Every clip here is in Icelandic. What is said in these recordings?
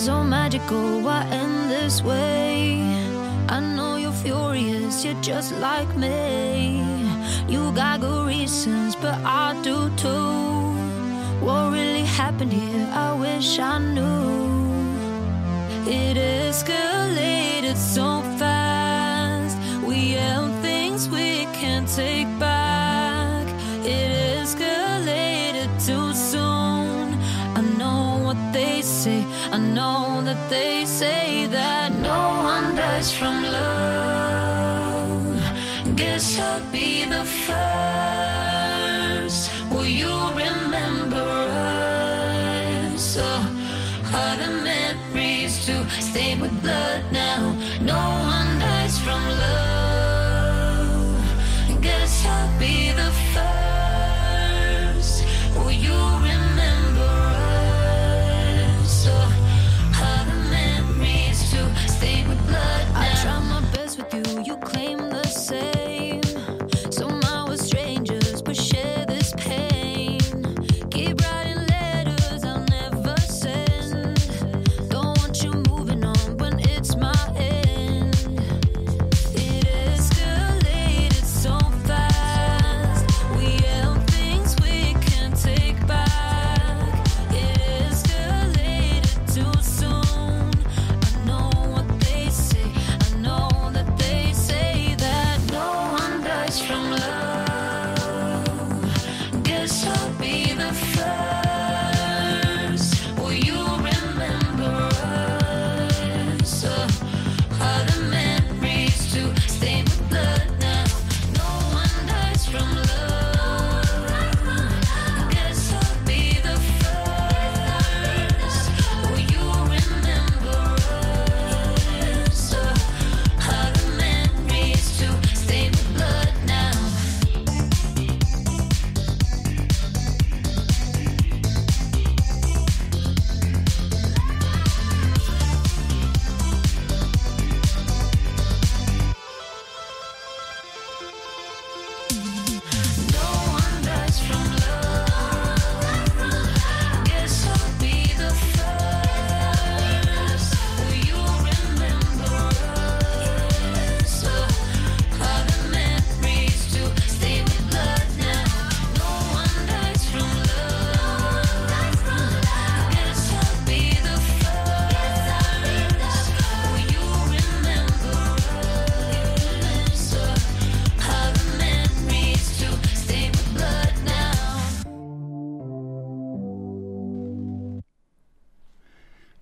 so magical, why end this way? I know you're furious, you're just like me. You got good reasons, but I do too. What really happened here? I wish I knew. It escalated so fast. We held things we can't take back. Know that they say that no one dies from love. Guess I'll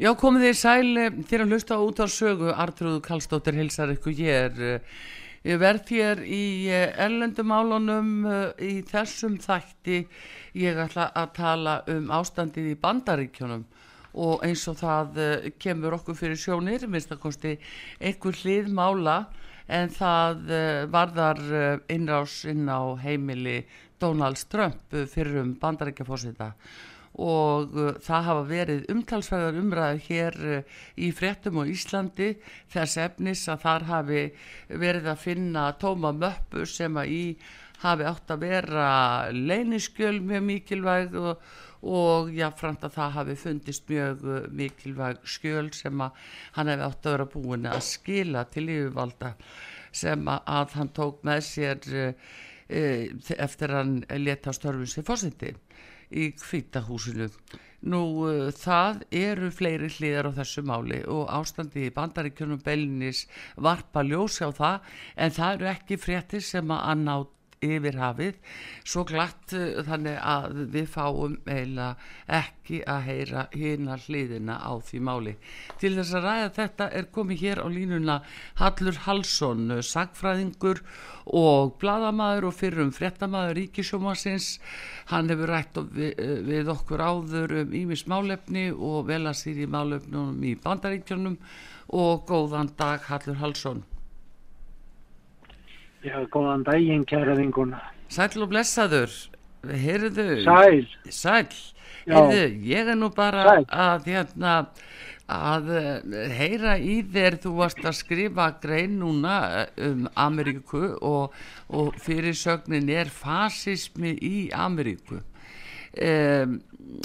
Já, komið þið sæl eh, þér að hlusta út á sögu Artrúðu Kallstóttir hilsar ykkur er eh, ég verð hér í ellendum álunum í þessum þætti. Ég ætla að tala um ástandið í bandaríkjunum og eins og það eh, kemur okkur fyrir sjónir minnst að kosti einhver hlið mála en það eh, varðar eh, innrás inn á heimili Donald eh, fyrir um bandaríkjafósita og uh, það hafa verið umtalsverðar umræðu hér uh, í fréttum og Íslandi þess efnis að þar hafi verið að finna tóma möppu sem að í hafi átt að vera leyniskjöl mjög mikilvæg og, og jáfnframt að það hafi fundist mjög uh, mikilvæg skjöl sem að hann hefði átt að vera búin að skila til yfirvalda sem að, hann tók með sér eftir hann leta störfum sér fórsindi í kvítahúsinu. Nú uh, það eru fleiri hliðar á þessu máli og ástandi í bandaríkjunum Bellinis varpa ljósi á það en það eru ekki fréttir sem að ná yfir hafið svo glatt uh, þannig að við fáum eiginlega ekki að heyra hina hliðina á því máli. Til þess að ræða þetta er komið hér á línuna Hallur Hallsson, uh, sagfræðingur og bladamaður og fyrrum fréttamaður ríkisjómasins. Hann hefur rætt uh, við okkur áður um ímis málefni og vel að sér í málefnum í bandaríkjónum og góðan dag Hallur Hallsson. Já, góðan daginn, kæra vinguna. Sæl og blessaður, heyrðu, Sæl. sæl, heyrðu, ég er nú bara Sæl. að, hérna, að eh, heyra í þér, þú varst að skrifa grein núna eh, um Ameríku og, og fyrirsögnin er fasismi í Ameríku. Um,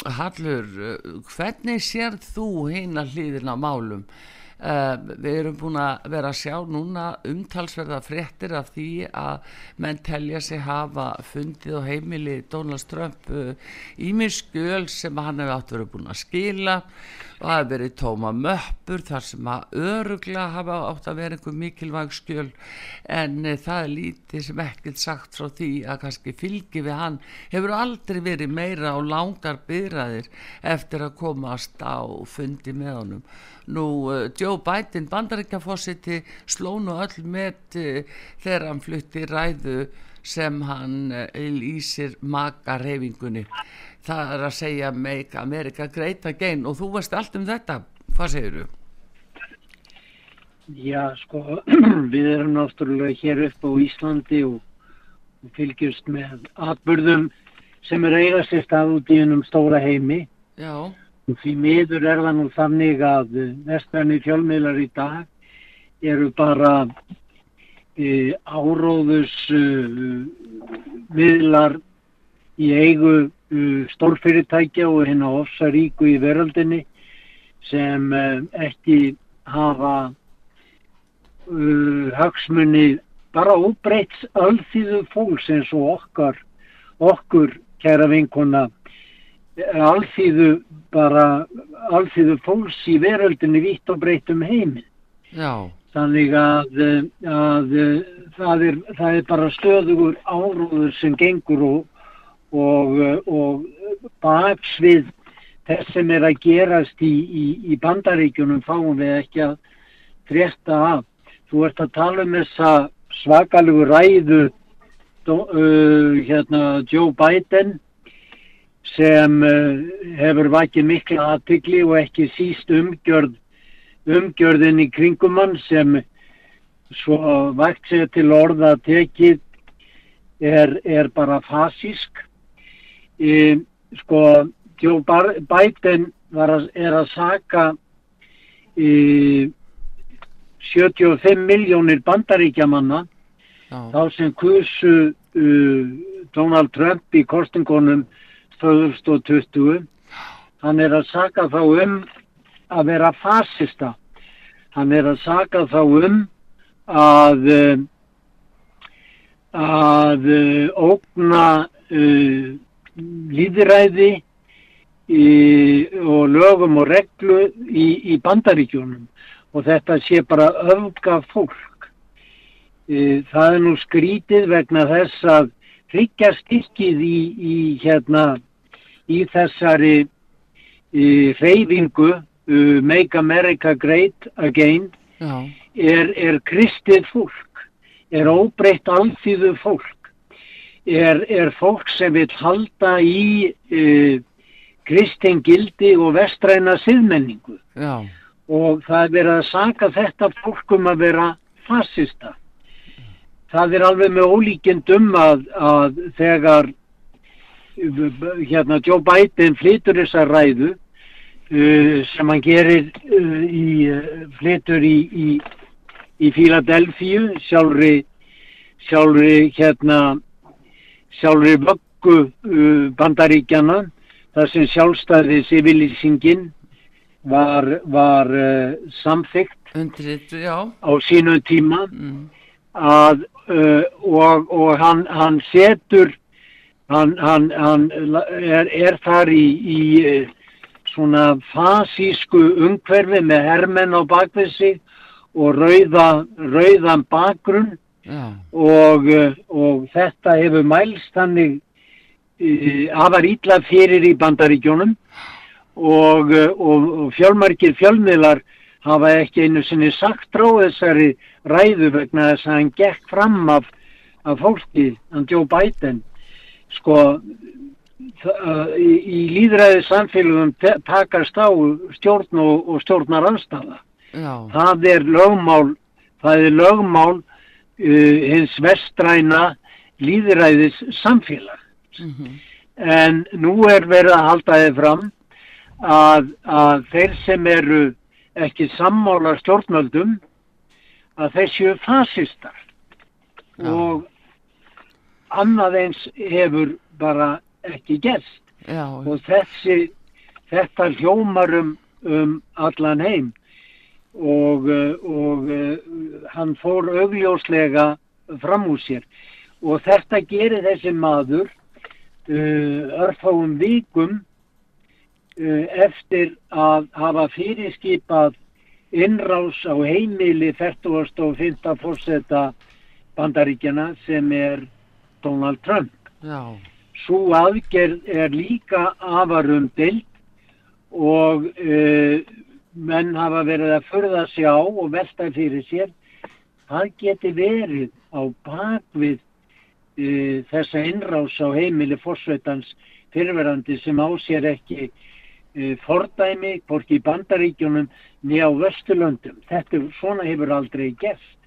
Hallur, eh, hvernig sér þú hina hlýðin á málum? Uh, við erum búin að vera að sjá núna umtalsverða fréttir af því að menn telja sig hafa fundið á heimili Donald Trump ímið uh, skjöl sem hann hefur átt verið búin að skila. Og það hefur verið tóma möppur þar sem að örugla hafa átt að vera einhver mikilvæg skjöl. En uh, það er lítið sem ekkert sagt frá því að kannski fylgi við hann hefur aldrei verið meira á langar byrraðir eftir að komast á fundi með honum. Nú uh, Joe Biden bandaríkjafossiti sló nú öll með uh, þegar hann flutti ræðu sem hann uh, lýsir makarhefingunni það er að segja make America great again og þú veist allt um þetta hvað segir þú? Já, sko, við erum náttúrulega hér upp á Íslandi og, fylgjast með atbyrðum sem er eiga sér stað út í hennum stóra heimi. Já, því miður er það nú þannig að vestræni fjölmiðlar í dag eru bara e, áróðus e, í eigu e, stórfyrirtækja og hérna ofsaríku í veröldinni sem e, ekki hafa uh, hagsmunni bara óbreyts alþýðu fólks eins og okkar, okkur kæra vinkona, alþýðu bara, alþýðu fólks í veröldinni vitt og breytum heiminn. Þannig að, eh, að eh, það, er, það er bara stöðugur áróður sem gengur og, og, eh, og baksvið þess sem er að gerast í, í, í bandaríkjunum fáum við ekki að frétta af. Þú ert að tala um þessa svakalugu ræðu uh, hérna, Joe Biden sem uh, hefur vakið mikla aðtikli og ekki síst umgjörð umgjörðin í kringum hann sem svo vægt sér til orða tekið er, er bara fasísk. E, sko, Joe Biden að, er að saka e, 75 miljónir bandaríkjamanna þá sem kursu uh, Donald Trump í kostingunum 2020 hann er að saka þá um að vera fasista. Hann er að saka þá um að uh, að uh, ógna uh, líðræði í, og lögum og reglu í, í bandaríkjónum og þetta sé bara öfga fólk. E, það er nú skrítið vegna þess að hryggja styrkið í, í hérna í þessari e, hreyfingu uh, Make America Great Again er, er kristið fólk er óbreytt alþýðu fólk er, er fólk sem vil halda í uh, kristin gildi og vestræna siðmenningu. Já, og það er að saka þetta fólk um að vera fasista. Það er alveg með ólíkindum að, að þegar hérna Joe Biden flytur þessa ræðu uh, sem hann gerir uh, í, uh, flytur í, í, í Philadelphia sjálfri, sjálfri hérna sjálfri vöggu uh, bandaríkjana þar sem sjálfstæðis yfirlýsingin var, var uh, samþygt undrið, já, á sínum tíma. Mm, að, uh, og, og hann, hann setur hann, hann, hann er, er þar í, í uh, svona fasísku umhverfi með hermenn á bakvið sig og rauða, rauðan bakgrunn. Uh, og, sig og þetta hefur mælst þannig uh, afar ítla fyrir í bandaríkjónum og, og, og fjölmarkir fjölmiðlar hafa ekki einu sinni sagt frá þessari ræðu vegna þess að hann gekk fram af, af fólki, hann Joe Biden sko uh, í, í líðræði samfélagum takast á stjórn og, og stjórnar anstaða já, það er lögmál það er lögmál uh, hins vestræna líðræðis samfélag mhm, en nú er verið að halda þið fram að, að þeir sem eru ekki sammála stjórnvöldum að þeir séu fasistar. Já. og annað eins hefur bara ekki gerst. Já, og þessi þetta hljómar um, um allan heim. Og, uh, og uh, hann fór augljóslega fram úr sér. Og þetta gerir þessi maður uh, örfáum vikum uh, eftir að hafa fyrirskipað innrás á heimili 45. fórseta bandaríkjana sem er Donald Trump já, svo aðgerð er líka afarum dild og uh, menn hafa verið að förða sig á og velta fyrir sér það geti verið á bakvið uh, þessa innrás á heimili fórsveitans fyrirverandi sem á sér ekki uh, fordæmi, hvorki í bandaríkjunum niða á Vesturlöndum. Þetta svona hefur aldrei gerst.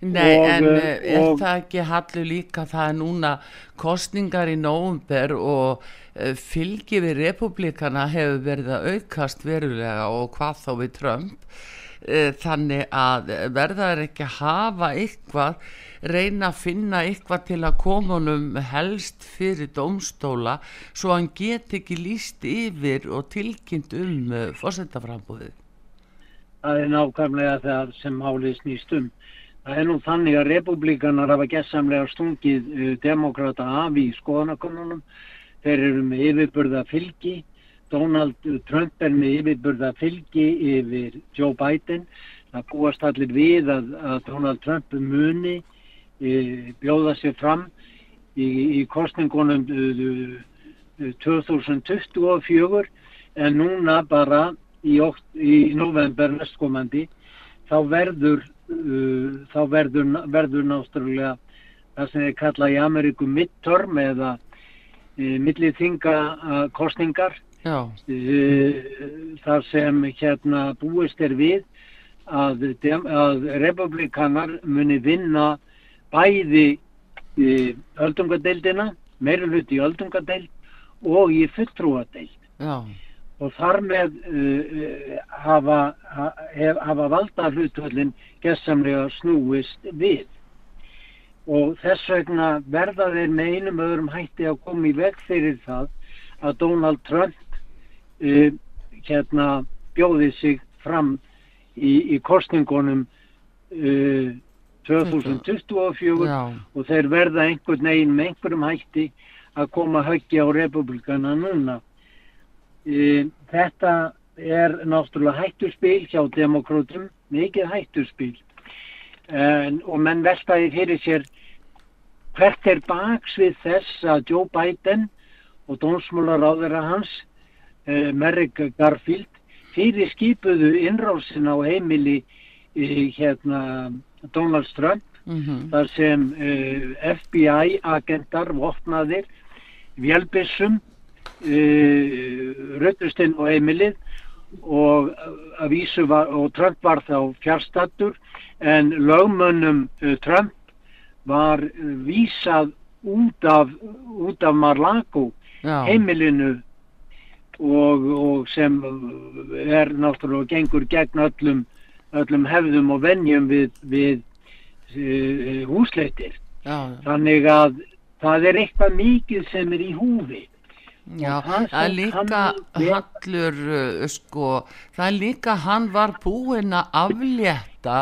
Nei, Og, en uh, uh, er og- það ekki hallu líka það er núna kostningar í nóvumber og uh, fylgi við republikana hefur verið að aukast verulega og hvað þá við Trump þannig að verða er ekki hafa eitthvað reyna að finna eitthvað til að koma honum helst fyrir dómstóla svo hann get ekki líst yfir og tilkynnt um fórsetaframbúðið. Það er nákvæmlega það sem málið snýst um. Það er nú þannig að republikanar hafa gessamlega stungið uh, demokrata af í skoðanakonunum. Þeir eru með yfirburða fylgi. Donald Trump er með yfirburða fylgi yfir Joe Biden. Það búast allir við að, að Donald Trump muni uh, bjóða sér fram í, í kostningunum uh, uh, 2024 en núna bara í, í november næstkomandi þá verður uh, þá verður, verður náttúrulega það sem þið kalla í Ameríku midterm eða uh, milliþinga uh, kostningar uh, þar sem hérna búist er við að, að republikanar muni vinna bæði öldungadeildina meira hluti í öldungadeild og í fulltrúadeild. Já, og þar með uh, uh, hafa, hafa valda hlutvöldin gessamlega snúist við og þess vegna verða þeir með einum öðrum hætti að koma í veg fyrir það að Donald Trump uh, hérna bjóði sig fram í, í kostningunum uh, 2024 já, og þeir verða einhvern veginn með einhverjum hætti að koma höggi á republikana núna. E, þetta er náttúrulega hættuspil hjá demokrátum, mikið hættuspil. En, og menn veltaði fyrir sér hvert er baks við þess að Joe Biden og dómsmálaráðara hans e, Merrick Garfield fyrir skipuðu innrásin á heimili e, hérna Donald Trump mhm, þar sem uh, FBI agentar vopnaðir vélbissum uh, röddustinn og heimilið og að vísu var og Trump var þá fjárstattur en lögmönnum uh, Trump var vísað út af, út af Mar-Lago heimilinu og, og sem er náttúrulega gengur gegn öllum, öllum hefðum og venjum við, við húsleitir. já, Þannig að það er eitthvað mikið sem er í húfi. Já, það er líka hallur, sko, það er líka hann var búinn að aflétta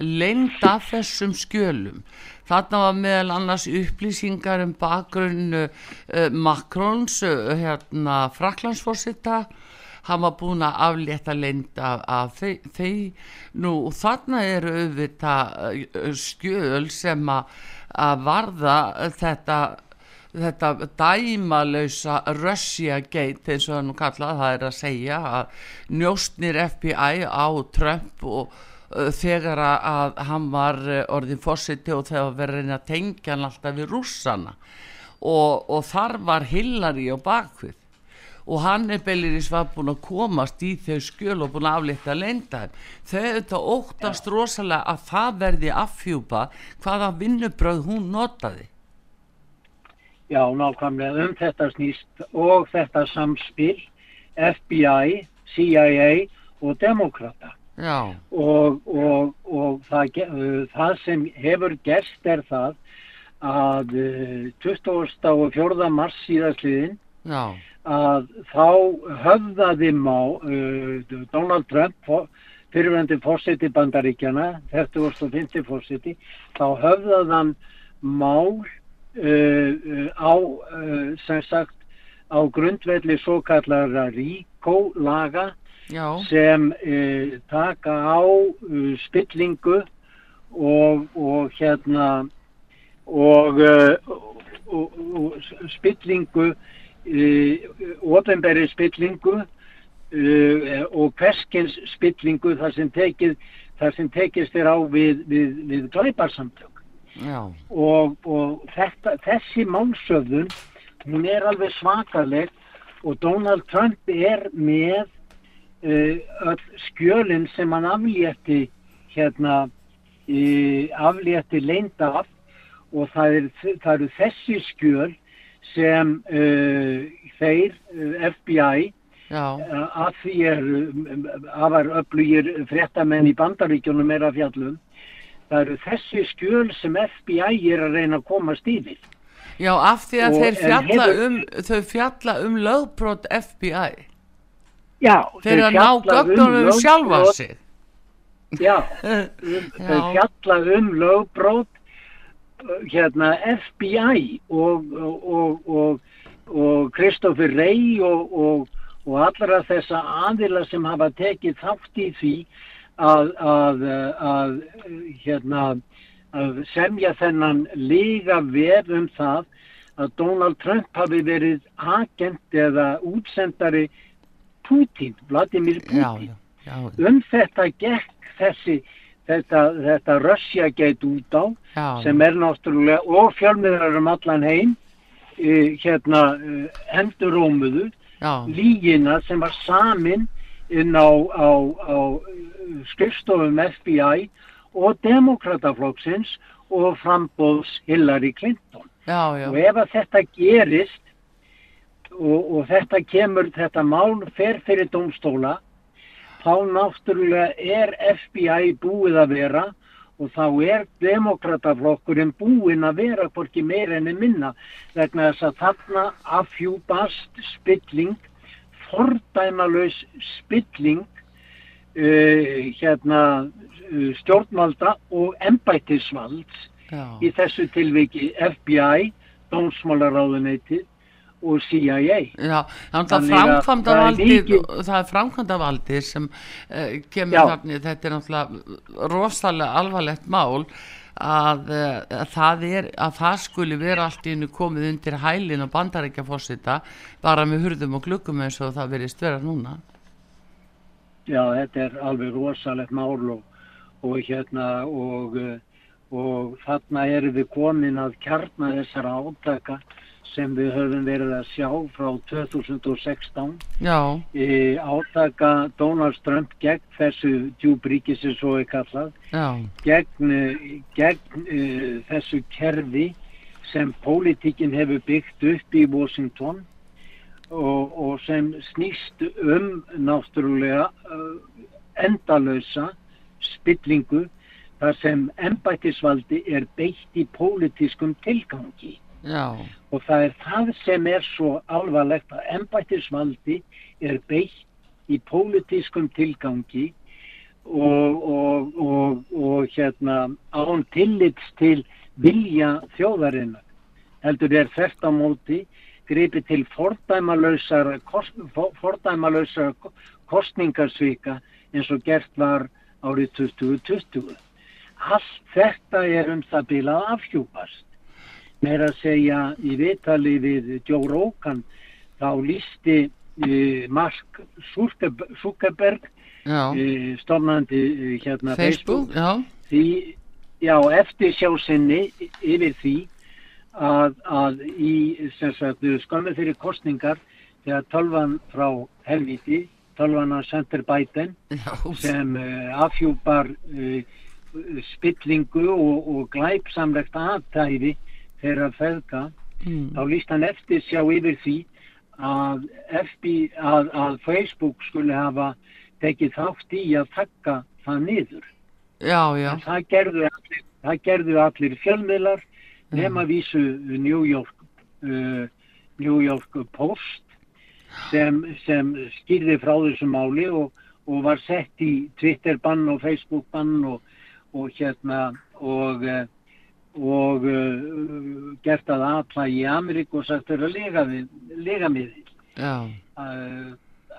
lengd af þessum skjölum. Þarna var meðal annars upplýsingar um bakgrunn uh, Makrons, uh, hérna, Fraklandsforsita, hann var búin að aflétta leynd af, af þeir, þeir nú þarna eru auðvitað uh, skjöl sem að varða þetta þetta dæmalausa Russia gate eins og það nú kallað það er að segja að njóstnir FBI á Trump og uh, þegar að, að hann var uh, orðin fórsiti og þegar verið að reyna að tengja hann alltaf við rússana. Og, og þar var Hillary á bakvið. Og hann er Belliris var búin að komast í þau skjöl og búin að aflita leinda þau auðvitað óttast rosalega að það verði affjúpa hvaða vinnubröð hún notaði Já, nákvæmlega um þetta snýst og þetta samspil FBI, CIA og demokrata. já, Og, og, og það, uh, það sem hefur gerst er það að uh, 24. mars síðastliðin að þá höfðaði má uh, Donald Trump fó- fyrirvændi fórseti bandaríkjana 40. fórseti þá höfðaði hann mál á uh, sem sagt á grundvelli svo kallara RICO laga já, sem uh, taka á uh, spillingu og, og hérna og, uh, og, og spillingu uh, ofinberi spillingu uh, og hverskins spillingu þar sem tekið þar sem tekist er á við, við, við glæparsamtök og, og þetta, þessi málsöfðun hún er alveg svakaleg og Donald Trump er með uh, öll skjölinn sem hann aflétti hérna uh, aflétti leynd af og það, er, það eru þessi skjöl sem uh, þeir uh, FBI að því er afar öflugir fréttamenn í bandaríkjunum er að fjallum það eru þessi skjöl sem FBI er að reyna að komast yfir já, af því að Og- þeir fjalla hefur- um, þau fjalla um lögbrot FBI. Já, Þeir að ná um gögnunum um sjálfa lögbrot- sig. Já, um, þau Já. fjalla um lögbrót uh, hérna FBI og, og, og, og, Christopher Ray og, og, og allra þessa aðila sem hafa tekið þátt í því að, að, að hérna að semja þennan líga vef um það að Donald Trump hafi verið agent eða útsendari Putin, Vladimir Já, Putin. já, já, um þetta gekk þessi þetta, þetta Russia geit út á já, sem er náttúrulega og fjölmiðrar um allan heim uh, hérna uh, endurómuðu já, lígina sem var samin inn á, á, á skrifstofum FBI og demokrataflokksins og frambóðs Hillary Clinton. Já, já, og ef að þetta gerist og, og þetta kemur, þetta mál fer fyrir domstóla þá náttúrulega er FBI búið að vera og þá er demokrataflokkurinn búinn að vera hvorki meira enn minna vegna þess að þarna afhjúpast spilling fordæmalös spilling uh, hérna uh, stjórnvalda og embættisvalds já, í þessu tilviki FBI, Dómsmálaráðuneytið og CIA. já, það er valdið, mikið- það framkvæmda valdið sem uh, kemur Já. þarna, þetta er náttúrulega rosalega alvarlegt mál að, uh, að það er að það skuli vera allt í hennu komið undir hælin og bandarækja fórsita bara með hurðum og gluggum eins og það verið störa núna. Já, þetta er alveg rosalegt mál og, og hérna og, uh, og þarna erum við komin að kjarna þessara átaka sem við höfum verið að sjá frá 2016 Já, e, átaka Donald Trump gegn þessu djúbríki sem svo er kallað já, gegn, eh, gegn uh, þessu kerfi sem pólitíkin hefur byggt upp í Washington og, og sem snýst um náttúrulega uh, endalösa spillingu þar sem embættisvaldi er beitt í pólitískum tilgangi já, og það er það sem er svo alvarlegt að embættisvaldi er beitt í pólitískum tilgangi og, og, og, og hérna án tillits til vilja þjóðarinnar heldur er þert á móti gripið til fordæmalösar fordæmalösar kostningarsvika eins og gert var árið 2020. Allt þetta er um það bilað afhjúpast. Meira að segja í vitali við Joe Rogan þá lísti uh, Mark Zuckerb- Zuckerberg uh, stofnandi uh, hérna Facebook, já, því, já, eftir sjásinni yfir því að, að í skömmu fyrir kostningar þegar tölvan frá helviti, tölvan að Biden já, sem afhjúpar spillingu og, og glæpsamlegt aðtæfi þeirra feðka mm, þá líst hann eftir sjá yfir því að, FB, að, að Facebook skulle hafa tekið þátt í að taka það niður. já, já, Það gerðu allir, það allir fjölmiðlar nema vísu New York, uh, New York Post sem, sem skýrði frá þessu máli og, og var sett í Twitter bann og Facebook bann og, og hérna og, eh, og uh, gert að aðpla í Ameríku og sagt þeirra lega, við, lega með því. já, Uh,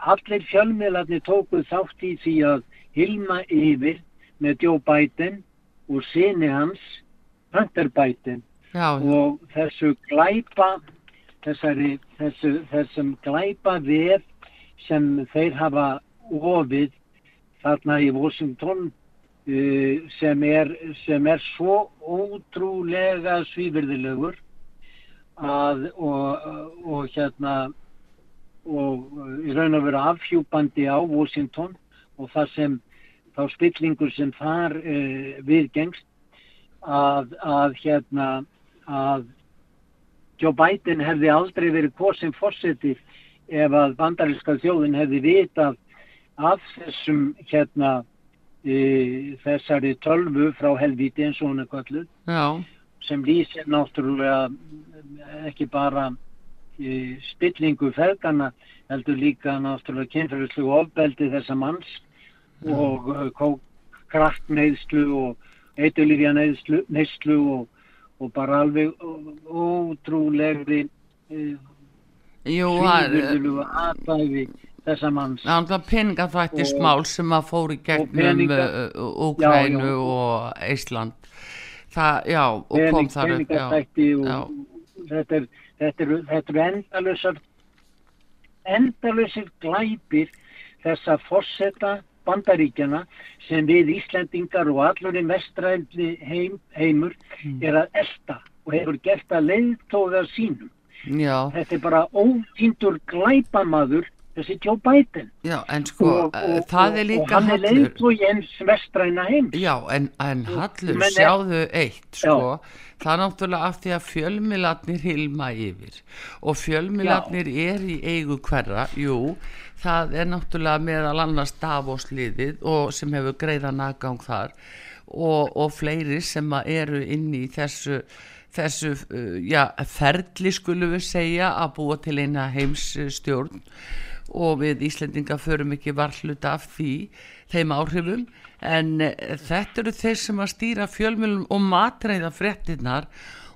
allir fjölmiðlarnir tókuð þátt í því að hilma yfir með Joe Biden og sinni hans Hunter Biden. Já, og þessu glæpa þessari, þessu, þessum glæpa vef sem þeir hafa ofið þarna í Washington sem, er, sem er svo ótrúlega svífyrðilegur að og, og hérna og uh, í raun og veru afhjúpandi á Washington og það sem þá spillingur sem þar uh, viðgengst að, að hérna að Joe Biden hefði aldrei verið kosin fórseti ef að bandaríska þjóðin hefði vitað af þessum hérna þessari tölvu frá helvíti eins og hún er kölluð já, sem lýsir náttúrulega ekki bara e, spillingu feðgana heldur líka náttúrulega kynferðislu ofbeldi þessa manns og uh, krakkneðslu og eitulífja neðslu og, og bara alveg ótrúlegri e, jú, það er aðbæði þessa manns peningaþvættis mál sem að fór í gegnum Úkrænu Já, já. og Ísland. Það, já, og kom pening, þar upp, já. peningastætti og já. þetta er, þetta er, þetta er endalösar endalösir glæpir þessa fórseta bandaríkjana sem við Íslendingar og allurinn vestræðli heim, heimur Hmm. er að elta og hefur gert að leiðtóða sínum. Já, Þetta er bara ótíndur glæpamaður þessi Joe Biden. já, en sko, uh, það er og líka hann er leiðtói eins vestræna heims. Já, en, en Hallur, menn- sjáðu eitt, sko, það er náttúrulega af því að fjölmiðlarnir hilma yfir. Og fjölmiðlarnir er í eigu hverra, jú, það er náttúrulega meðal annars Davos-liðið og sem hefur greiða nagang þar. Og, og fleiri sem eru inn í þessu, þessu uh, já, ferli skulum við segja að búa til eina heimsstjórn og við Íslendinga förum ekki varhluta af því, þeim áhrifum. En eh, þetta eru þeir sem að stýra fjölmjölum og matreiða fréttinnar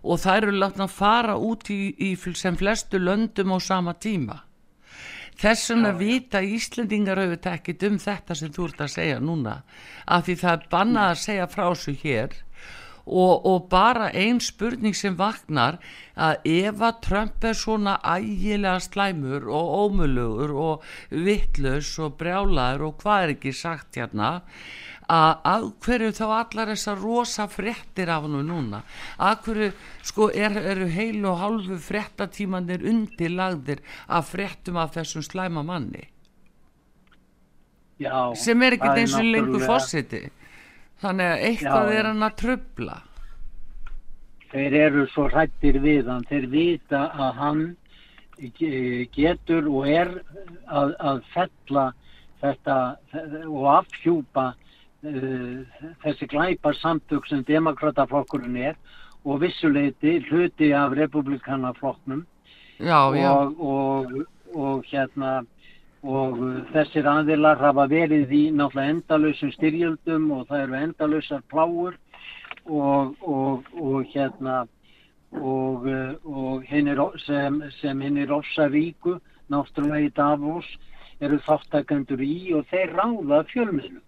og það eru látna að fara út í, í sem flestu löndum á sama tíma. Þess vegna vita Íslendingar auðvitað ekkit um þetta sem þú ert að segja núna af því það er bannað að segja frá þessu hér og, og bara ein spurning sem vaknar að ef að Trump er svona ægilega slæmur og ómulugur og vittlaus og brjálaður og hvað er ekki sagt hérna að að hverju þá allar þessar rosa fréttir af hann núna? Að hverju sko er, eru heil og hálfu fréttatímanir undirlagðir að fréttum af þessum slæma manni? Já, sem er ekkert eins og lengur fórseti þannig að eitthvað Já, er hann að trubla þeir eru svo hrættir við hann, þeir vita að hann ge- getur og er að, að fella þetta og afhjúpa uh, þessi glæpar samtök sem demokrataflokkurinn er og vissuleiti hluti af republikanaflokknum já, já, og, og, og hérna og uh, þessir aðilar hafa verið í náttúrulega endalausum styrjöldum og það eru endalausar pláur og, og, og hérna og, uh, og hinnir, sem, sem hinnir ofsaríku, náttúrulega í Davos, eru þáttakendur í og þeir ráða fjölmiðlum.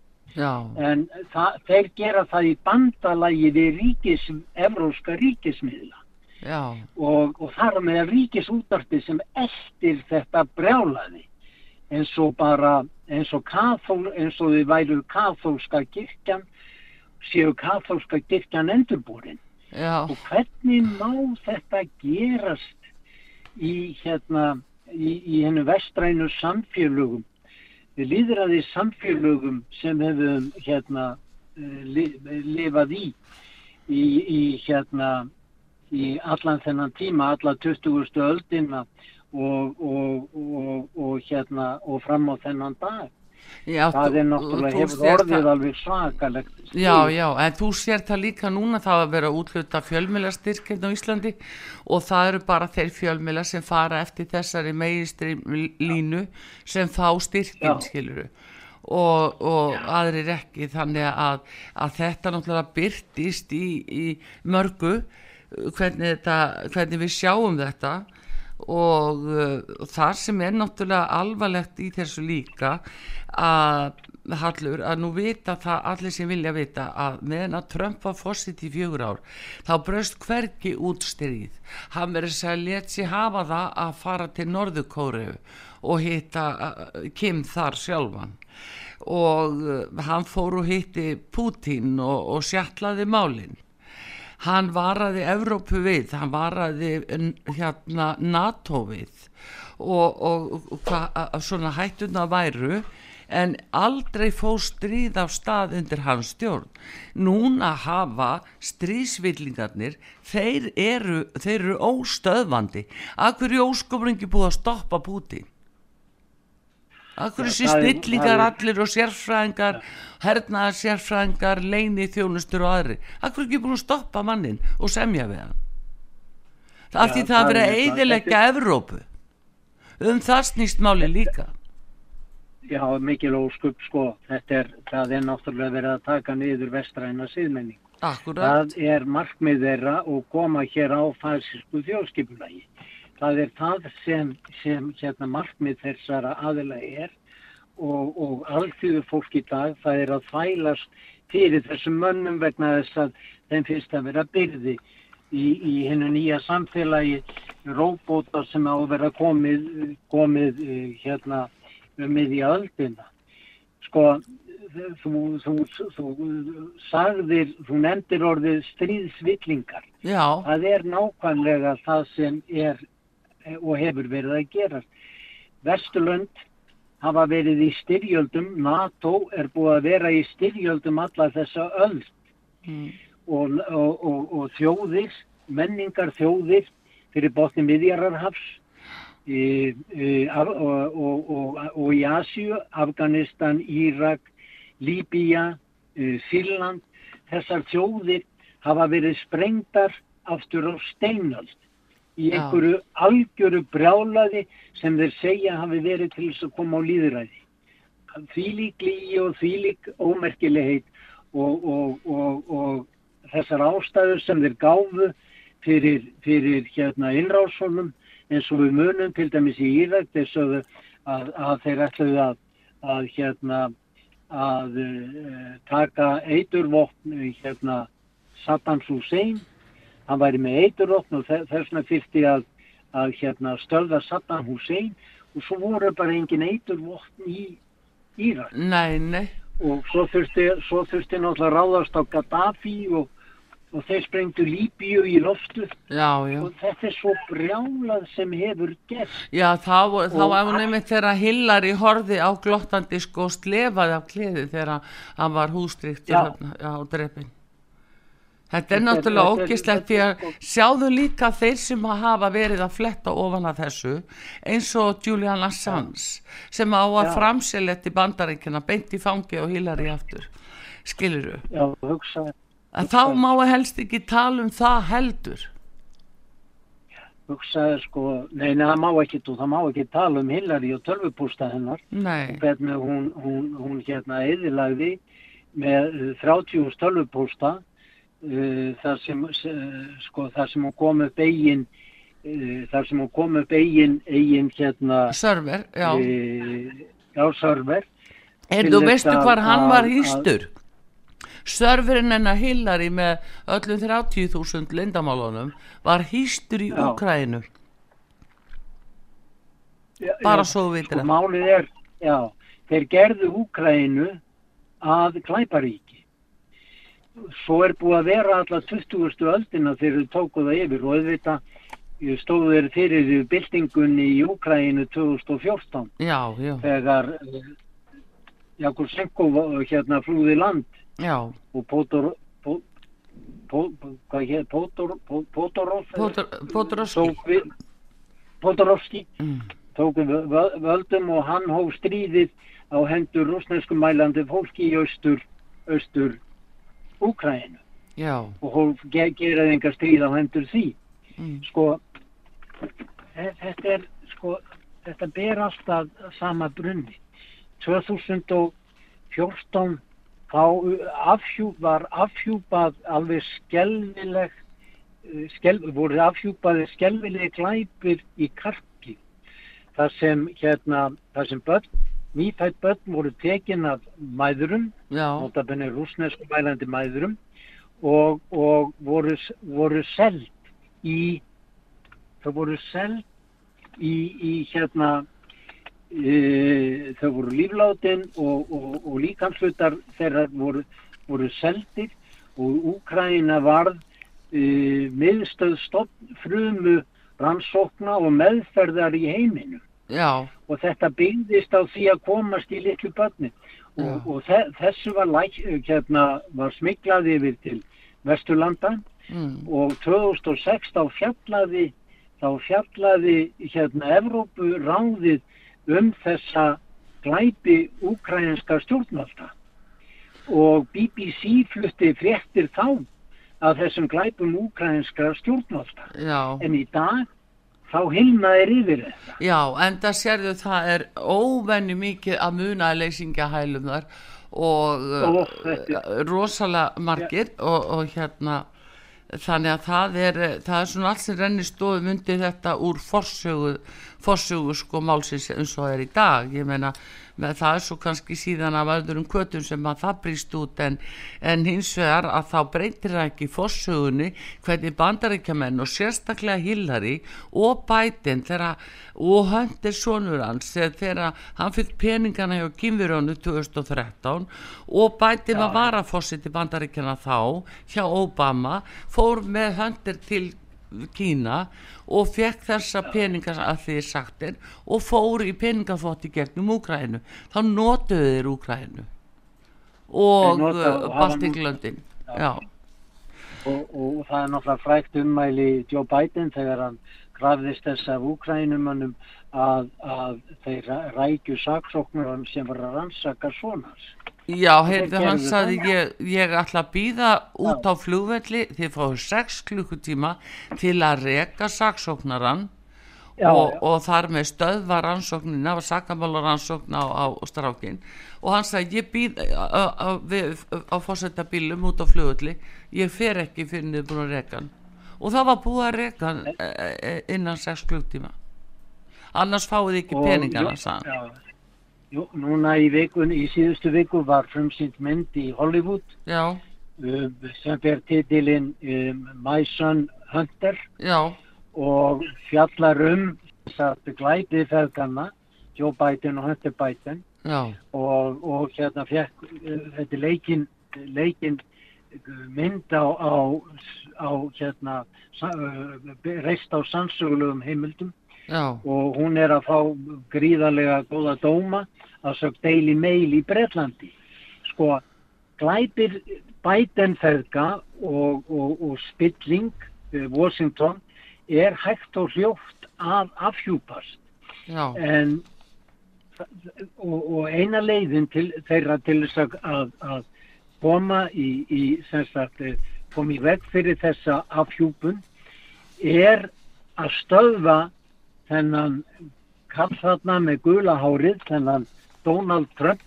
En það, þeir gera það í bandalagi við ríkis, evróska ríkismiðla. Og, og þar með ríkisútarpi sem eftir þetta brjálaði eins og bara eins og, kathól, eins og þið væru kathólska kirkjan séu kathólska kirkjan endurbúrin já, og hvernig má þetta gerast í hérna í, í hennu vestrænu samfélögum við líðraði samfélögum sem hefum hérna eh, li, lifað í, í í hérna í allan þennan tíma, alla 20. öldina og, og, og, og hérna og fram á þennan dag. Já það er náttúrulega hefur orðið það- alveg svakalegt Já, já, en þú sér það líka núna það að vera útluta fjölmjöla hérna á Íslandi og það eru bara þeir fjölmjöla sem fara eftir þessari meginstri línu sem fá styrkin, Já. skiluru og, og aðrir ekki þannig að, að þetta náttúrulega byrtist í, í mörgu hvernig, þetta, hvernig við sjáum þetta og uh, það sem er náttúrulega alvarlegt í þessu líka að Hallur að nú vita það allir sem vilja vita að meðan að Trump var fósitt í fjögur ár þá braust hvergi út stríð. Hann verið að let sér hafa það að fara til Norðukóru og hitta uh, Kim þar sjálfan. Og uh, hann fór og hitti Putin og, og sjallaði málinn hann varaði Evrópu við, hann varaði hérna NATO við og, og, og hvað svona hættuna væru en aldrei fór stríð af stað undir hans stjórn. Núna hafa stríðsvillingarnir, þeir eru, þeir eru óstöðvandi. Akkur er óskopringi búið að stoppa Putin? Akkur er er- snillingar er- allir og sérfræðingar, hernaðar sérfræðingar, leini þjónustur og aðri. Akkur er ekki búin að stoppa mannin og semja við hann? Það Já, því það að vera er eidilegja Evrópu. Um það snýst máli líka. Já, mikil óskup sko, þetta er, það er náttúrulega verið að taka niður vestræna síðmenning. Akkurat. Það er markmið þeirra og koma hér á fæsisku þjóðskipulagi. Það er það sem, sem hérna, markmið þessara aðila er og, og alþjóðu fólk í dag það er að þvælast fyrir þessum mönnum vegna þess að þeim finnst að vera byrði í, í hennu nýja samfélagi róbóta sem á að vera komið, komið eh, hérna um miðja öldina. Sko, þú, þú, þú, þú sagðir, þú nefndir orðið stríðsvillingar. Já, Það er nákvæmlega það sem er og hefur verið að gera. Vesturlönd hafa verið í styrjöldum, NATO er búið að vera í styrjöldum alla þessa öll Mm. og, og, og, og þjóðir, menningar þjóðir fyrir botni miðjararhafs í, í, af, og, og, og, og í Asíu, Afganistan, Írak, Líbía, Sýrland, þessar þjóðir hafa verið sprengtar aftur á steinöld í Já. einhverju algjöru brjálaði sem þeir segja hafi verið til þess að koma á líðræði. Þvílík lígi og þvílík ómerkilegheit og, og, og, og þessar ástæður sem þeir gáfu fyrir, fyrir hérna innrásunum eins og við munum til dæmis í Írak þess að, að, þeir ætluðu að, að hérna að uh, taka eiturvopn uh, hérna Saddam Hussein hann væri með eiturvopn og þe- þess vegna fyrsti að, að hérna stöðva Saddam Hussein og svo voru bara engin eiturvopn í Írak nei, nei. og svo þurfti, svo þurfti náttúrulega ráðast á Gaddafi og, og þeir sprengdu Líbíu í loftu Já, já. og þetta er svo brjálað sem hefur gert Já, þá, þá Og var einmitt þegar Hillary horfi á glottandi sko og slefaði af kliði þegar hann var þarna, já, drepin. Þetta er náttúrulega ógislegt því að sjáðu líka þeir sem hafa verið að fletta ofan að þessu eins og Julian Assange sem á að Já. framselja bandaríkina beint í fangi og Hillary aftur. Skiluru. já, hugsa, En þá má helst ekki tala um það heldur. hugsaði sko nei, nei, það má ekki, þú, það má ekki tala um Hillary og tölvupústa hennar Nei, hvernig hún, hún, hún hérna eðilagði með eh, 30 tölvupústa þar sem uh, sko þar sem hún kom upp eigin uh, þar sem hún kom upp eigin eigin hérna Sörver, já. uh, já server Er til þú veistu hvar hann var hýstur? Sörverinn hennar Hillary með öllum 30.000 lindamálunum var hýstur í. Já, Bara já, svo þú vitir sko, málið er já, þeir gerðu Úkrænu að glæparíki svo er búið að vera alla 20. öldina þegar þau tóku það yfir og auðvitað stóðu þeir fyrir byltingunni í Úkrænu 2014 Já, já, þegar eh, Jakusenko hérna flúði land já. og Pótor Pótor Pó, Pótorov Pótorovski. Pótorovski Mm. tók við vö- völdum og hann hóf stríðið á hendur rúsnesku mælandi fólki í austur austur Úkrænu Já, og hóf ge geraði enga stríð á hendur því. Mm. sko þe- þetta er sko þetta ber alltaf sama brunni. 2014 þá afhjú, var afhjúpað alveg skelvileg eh, skel, voru afhjúpaði skelvileg glæpir í karki. Þar sem hérna þar sem börn, nýfætt börn voru tekin af mæðurum já, notabenni rúsnesku mælandi mæðurum og, og voru, voru seld í þau voru seld í, í hérna e, þau voru líflátin og, og, og líkanslutar þeirra voru, voru seldir og Úkraina varð e, miðstöð stofn frumu rannsókna og meðferðar í heiminum já, og þetta byggðist á því að komast í litlu börni og, og þe þessu var, hérna, var smiklað yfir til Vesturlanda. Mm. og 2006 þá fjallaði þá fjallaði hérna Evrópu ráðið um þessa glæpi úkrænska stjórnvalda. Og BBC flutti fréttir þá af þessum glæpum úkrænska stjórnvalda. Já. en í dag þá hilmaðir yfir þetta. Já, en það sérðu það er óvenju mikið að muna leysingahælum þar og uh, þetta- rosalega margir og, og hérna þannig að það er, það er svona allt sem renni stóðum undir þetta úr forsögu, forsögu sko málsins eins og það er í dag, ég meina það er svo kannski síðan af öðrum kvötum sem að það brýst út en, en hins vegar að þá breytir það ekki forsögunni hvernig bandaríkjamenn og sérstaklega Hillary og Biden þegar og höndir sonur hans þegar, hann fikk peningana hjá Kimverónu 2013 og Biden var varafossiti bandaríkjana þá hjá Obama fór með höndir til Kína og fekk þessa peninga að því er sagtir og fór í peningafótti gegnum Úkrænu þá notuðu þeir Úkrænu og Þeir nota- og og, og það er náttúrulega frækt ummæli Joe Biden þegar hann krafðist þess af úkrænumannum að, að þeir ræ- rækju saksóknur sem var að rannsaka svonars. Já heyrðu hann það. ég, ég ætla að býða út á flugvelli þið fáið 6 klukkutíma til að reka saksóknaran Já, og, já. og þar með stöðva rannsóknina var sakamála rannsókn á, á strákin og hann sagði ég býð á, á, við- á fórsetta bílum út á flugulli ég fer ekki fyrir niður búin að reka hann og það var búið að reka hann e, e, innan 6 klukktíma annars fáið ekki Og- peningana hann. já. Jú, núna í, vikun, í síðustu viku var frumsýnt mynd í Hollywood. Um, sem ber titilinn um, My Son Hunter. Já, og fjallar um satt glæpið feðganna Joe Biden og Hunter Biden. Og, og hérna fekk uh, þetta leikin, leikin uh, mynd á, á, á hérna uh, reist á sannsögulegum heimildum já, og hún er að fá gríðarlega góða dóma að sög Daily Mail í Bretlandi. Sko glæpir Biden feðga og, og, og spilling uh, Washington er hægt og hljóft að afhjúpast. En og, og eina leiðin til þeirra til þess að, að, koma í, í sagt, eh, koma í veg fyrir þessa afhjúpun er að stöðva þennan kallþarna með gula hárið, þennan Donald Trump.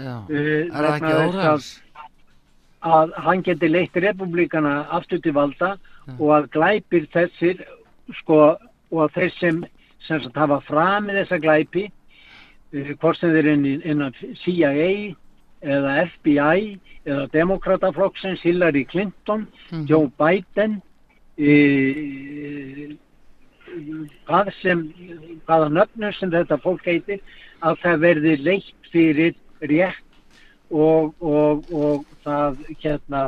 Já. Uh, er það ekki óræðs að hann geti leitt republikana aftur til valda og að glæpir þessir sko og að þeir sem, sem sagt, hafa framið þessa glæpi uh, hvort sem þeir inn, innan CIA eða FBI eða demokrataflokksins Hillary Clinton, Joe Biden e, hvað sem hvaða nöfnum sem þetta fólk heitir að það verði leitt fyrir rétt og, og, og það hérna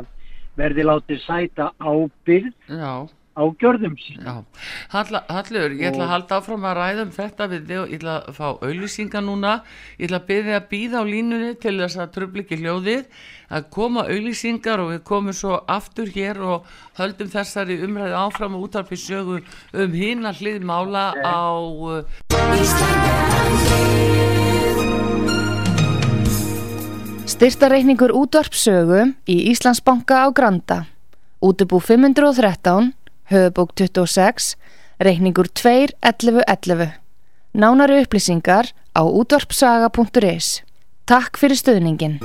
verði látið sæta ábyrð Já, á gjörðum sín. já. Halla, Hallur, ég ætla að halda áfram að ræða um þetta við þig og ég ætla að fá auðlýsinga núna. Ég ætla að byrja að býða á línunni til þess að tröfla ekki hljóðið, að koma auðlýsingar og við komum svo aftur hér og höldum þessari umræði áfram og útarpi sögu um hína hlið mála á uh, Styrtareikningur útvarpsögu í Íslandsbanka á Granda. Útubú 513, höfubók 26, reikningur 21111. Nánari upplýsingar á útvarpsaga.is. Takk fyrir stöðningin.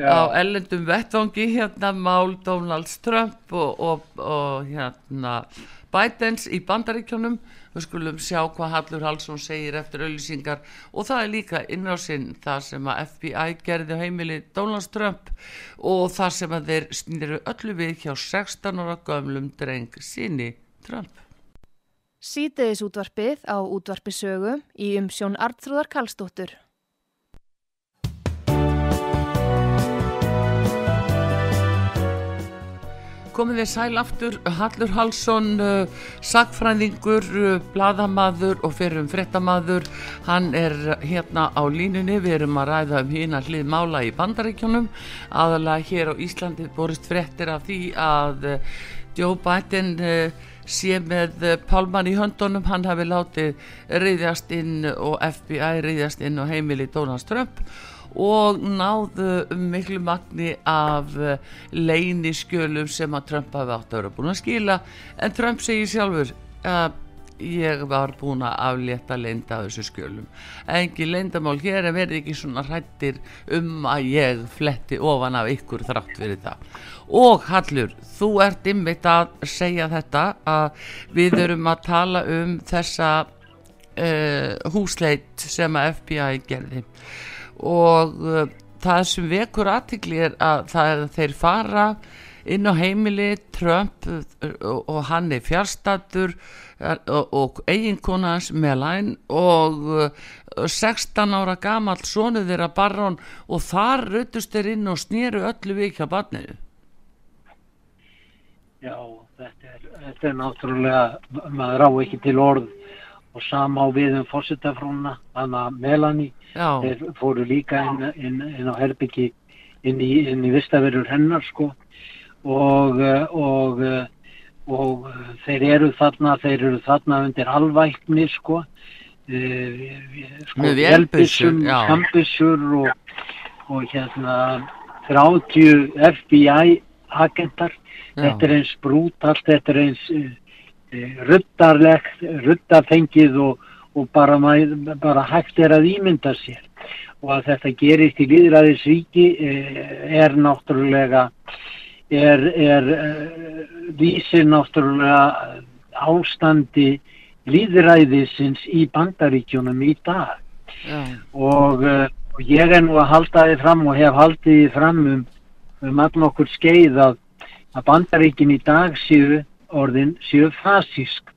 á ellendum vettvangi hérna mál Donalds Trump og, og, og hérna Bidens í bandaríkjónum við skulum sjá hvað Hallur Hallsson segir eftir auðlýsingar og það er líka innrásinn það sem að FBI gerði heimili Donalds Trump og það sem að þeir snýru öllu við hjá 16 ára gömlum dreng síni Trump Sýteðis útvarpið á útvarpisögu í umsjón Artrúðar Karlsdóttur. Komið þið sæl aftur, Hallur Hallsson, uh, sagfræðingur, uh, bladamaður og fyrir um fréttamaður. Hann er hérna á línunni, við erum að ræða um hérna hlið mála í bandaríkjónum. Aðalega hér á Íslandi borist fréttir af því að uh, Joe Biden sé með pálmann í höndunum, hann hafi látið reyðjast inn og FBI reyðjast inn á heimili Donald Trump og náðu miklu magni af leyniskjölum sem að Trump hafi átt að vera búin að skila. En Trump segir sjálfur að ég var búin að aflétta leynda þessu skjölum. Engin leyndamál hér en verði ekki svona hrættir um að ég fletti ofan af ykkur þrátt fyrir það. Og Hallur, þú ert ymmit að segja þetta að við erum að tala um þessa uh, húsleit sem að FBI gerði og uh, það sem vekur aðtikli er að það er að þeir fara inn á heimili Trump uh, og, hann er fjárstatur og, og eiginkona hans Melaine og uh, 16 ára gamall sonu þeirra barrón og þar ruttust þeir inn og snýru öllu við hjá barninu. Já, þetta er, þetta er náttúrulega, maður á ekki til orð og sama á við um fórsetafrúna, þannig að Melanie, Já, þeir fóru líka inn, inn, inn á herbyggi inn í, í vistaverur hennar sko. Og, eh, og, eh, og eh, þeir eru þarna, þeir eru þarna undir alvækni sko, sko Með vélbyssur, vélbyssum, já. kambissur og, og hérna 30 FBI agentar. Já. þetta er eins brútalt, þetta er eins ruttarlegt, ruttarfengið og, og bara, bara hægt er að ímynda sér. Og að þetta gerist í líðræðisríki uh, er náttúrulega er, er uh, vísir náttúrulega ástandi líðræðisins í bandaríkjunum í dag. Já, og, uh, og ég er nú að halda þið fram og hef haldið þið fram um, um all nokkur skeið að, að bandaríkin í dag séu orðin séu fasísk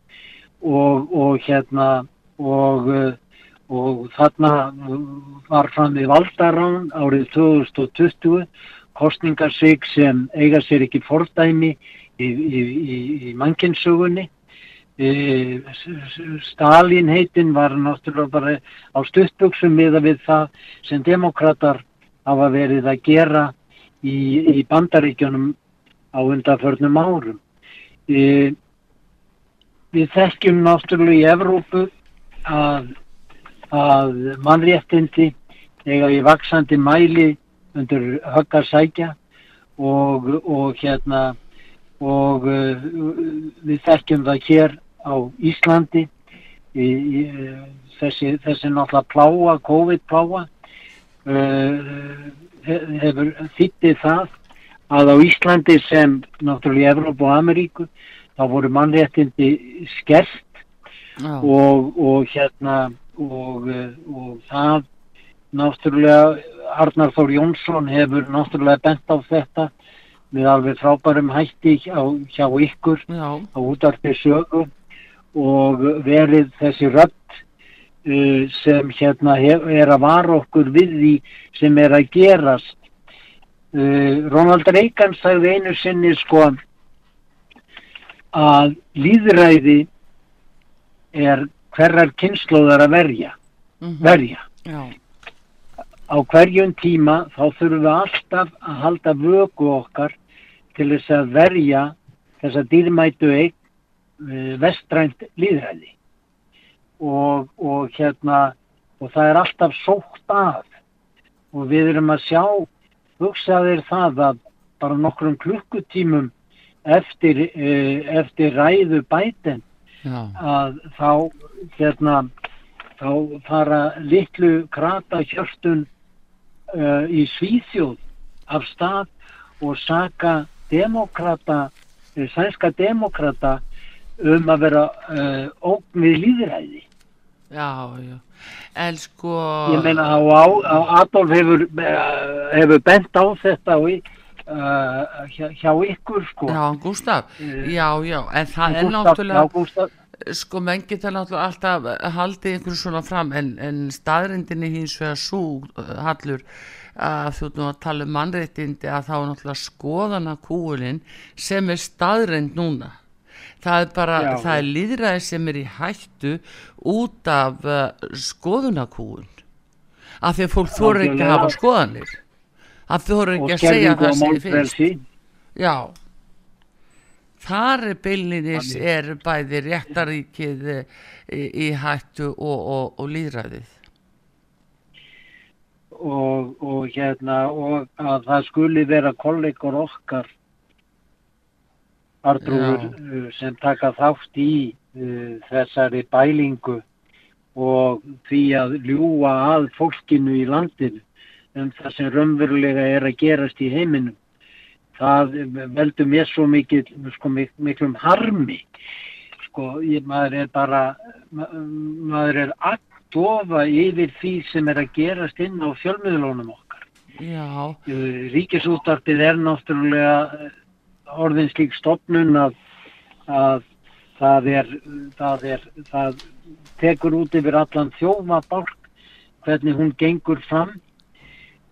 og, og hérna og, uh, og þarna uh, var fram við valdarán árið 2020 kostningarsvik sem eiga sér ekki fordæmi í, í, í, í mannkynnsugunni Eh, Stalin heitin var náttúrulega bara á stuttbuxum miða við það sem demokrater hafa verið að gera í, í bandaríkjunum á undanförnum árum. E, við þekkjum náttúrulega í Evrópu að, að mannréttindi eiga í vaksandi mæli undir höggarsækja og, og hérna og uh, við þekkjum það hér á Íslandi. Í, í, þessi, þessi náttúrulega pláa, COVID-pláa uh, he- hefur þýtti það að á Íslandi sem náttúrulega í Evrópu og Ameríku þá voru mannréttindi skert já, og, og hérna og, eh, og það náttúrulega Arnar Þór Jónsson hefur náttúrulega bent á þetta með alveg frábærum hætti hjá, hjá ykkur já, á útarpi sögu og verið þessi rödd uh, sem hérna hef, er að vara okkur við því sem er að gerast Ronald Reagan sagði einu sinni sko að líðræði er hverjar kynnslóðar að verja. Mhm, verja. Já, á hverjum tíma þá þurfum við alltaf að halda vöku okkar til þess að verja þessa dýrmætu eign uh, vestrænt líðræði og, og hérna og það er alltaf sótt af og við erum að sjá hugsaðir það að bara nokkrum klukkutímum eftir, uh, eftir ræðu bæten já, að þá hérna þá fara litlu krata hjörtun uh, í Svíþjóð af stað og saka demokrata, eh, sænska demokrata um að vera uh, ógn við líðræði. já, já. En sko, Ég meina á, á, á Adolf hefur, uh, hefur bent á þetta og, uh, hjá, hjá ykkur sko. já, Gústaf, Eh, já, já, en það er náttúrulega, sko, menn geta náttúrulega alltaf haldið einhverju svona fram, en, en staðrindinni hins vegar svo hallur að þú nú að tala um mannréttindi að þá er náttúrulega skoðana kúulinn sem er staðrind núna. Það er bara, Já. það er líðræði sem er í hættu út af uh, skoðunakúun. Af því að fólk þorir ekki að hafa skoðanir. Að þorir og ekki að segja það sem þið finnst. Já. Þar er byllinis er bæði réttaríkið eh, í, í hættu og, og, og líðræðið. og, og hérna og að það skuli vera kollegur okkar Artrúður uh, sem taka þátt í uh, þessari bælingu og því að ljúa að fólkinu í landinu um það sem raunverulega er að gerast í heiminum. Það veldur mér svo mikil, sko, mik miklum harmi. Sko, ég, maður er bara ma maður er agndofa yfir því sem er að gerast inn á fjölmiðlunum okkar. Já, Uh, Ríkisúttarpið er náttúrulega orðin slík stopnun að, að það er, það er, það tekur út yfir allan þjófabálk hvernig hún gengur fram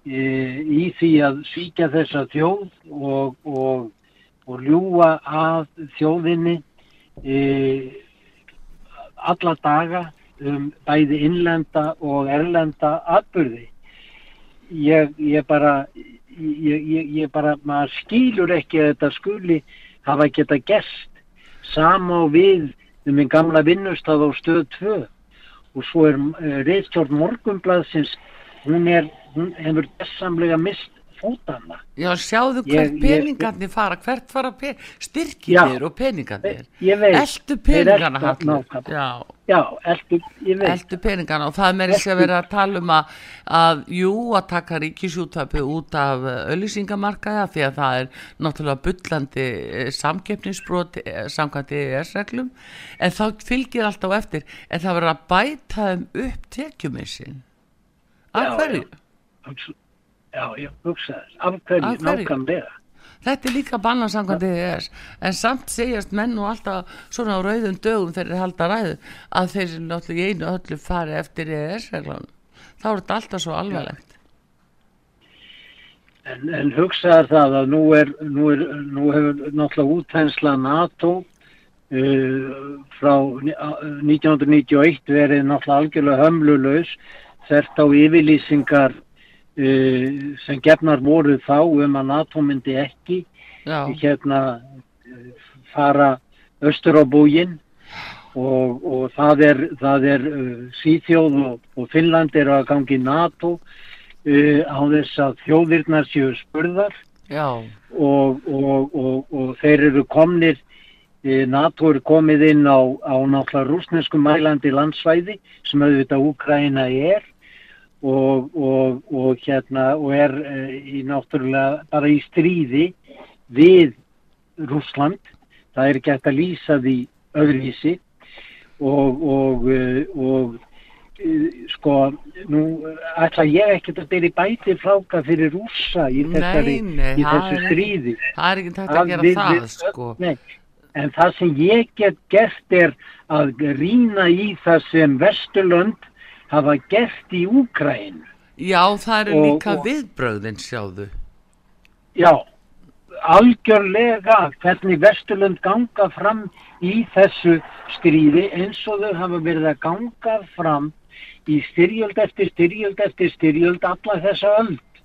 e, í því að svíkja þessa þjóð og, og, og ljúa að þjóðinni e, alla daga um bæði innlenda og erlenda atbyrði ég, ég bara ég, ég, ég bara, maður skýlur ekki að þetta skuli hafa geta gerst. Sama og við um minn gamla vinnustað á stöð 2 og svo er uh, reyðstjórn morgunblaðsins hún er, hún hefur dessamlega mist fótana já, sjáðu Ég- hvert ég- peningarnir fara, hvert fara pe styrkir Já. og peningarnir. ég peningana, elta Hallur. nákvæmlega. Já, já, eldu, ég veit eltu peningana og það meira sér að vera að tala um að, að jú, að taka ríkisúttöpu út af auðlýsingamarkaða því að það er náttúrulega bullandi eh, samkeppnisbrot eh, samkvæmt EES-reglum en þá fylgir alltaf eftir en það verður að bæta þeim upp tekjumissin. Af hverju? já, já, já, hugsa þess. Af hverju, nákvæmlega. Þetta er líka bannan samkvæmt EES en samt segjast menn og alltaf svona á rauðum dögum þegar þeir halda ræðu að þeir náttúrulega í einu öllu fari eftir EES-reglunum. Þá er þetta alltaf svo alvarlegt. En, en hugsaðar það að nú, er, nú, er, nú hefur náttúrulega útþensla NATO uh, frá ni- a- 1991 verið náttúrulega algjörlega hömlulaus þert á yfirlýsingar sem gefnar voru þá um að NATO myndi ekki Já, hérna fara austur á búginn og, og það er, það er uh, Svíþjóð og, og Finnland eru að gangi NATO uh, á þess að þjóðirnar séu spurðar. Og, og, og, og þeir eru komnir eh, NATO er komið inn á, á náttúrulega rúsnesku mælandi landsvæði sem auðvitað Úkraina er og, og, og hérna og er uh, í náttúrulega bara í stríði við Rússland. Það er hægt að lýsa því öðruvísi og, og, og uh, sko, nú ætla ég ekkert að byrja bæti fráka fyrir rússa í, þessari, Nei, nei, í þessu stríði. það er ekki tægt Að að gera við- það við- sko Nei, en það sem ég get gert er að rýna í það sem Vesturlönd hafa gert í Úkræn. já það eru líka viðbröðin sjáðu Já, algjörlega hvernig Vesturlönd ganga fram í þessu stríði eins og þau hafa verið að ganga fram í styrjöld eftir styrjöld eftir styrjöld alla þessa öld.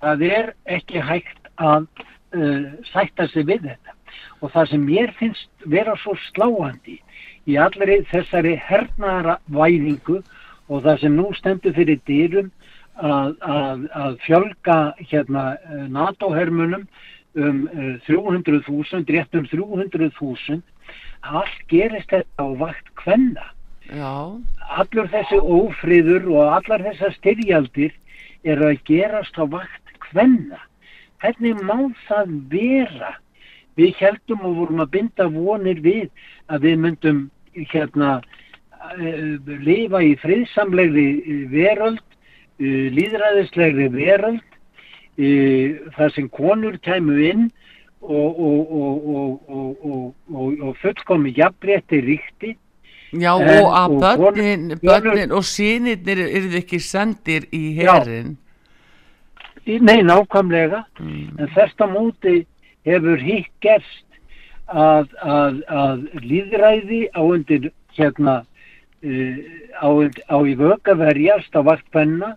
Það er ekki hægt að uh, sætta sig við þetta. Og það sem mér finnst vera svo sláandi í allri þessari hernaðara væðingu og það sem nú stendur fyrir dýrum að, að, að fjölga hérna eh, NATO-hermunum um uh, 300.000, rétt um 300.000, allt gerist þetta á vakt kvenna já, allur þessi ófriður og allar þessar styrjaldir eru að gerast á vakt kvenna. Hvernig má það vera? Við heldum og vorum að binda vonir við að við myndum hérna lifa í friðsamlegri eh, veröld, uh, líðræðislegri veröld, þar sem konur kæmu inn og, og, og, og, og, og, og, og fullkomi jafnrétti ríkti já En- og að börnin, börnin og sínirnir eru ekki sendir í Já. herin Í- Nei, nákvæmlega. mm. En þess að móti hefur hitt gerst að, að, að líðræði á undir hérna á, und- á í vöka verjast á vaktpenna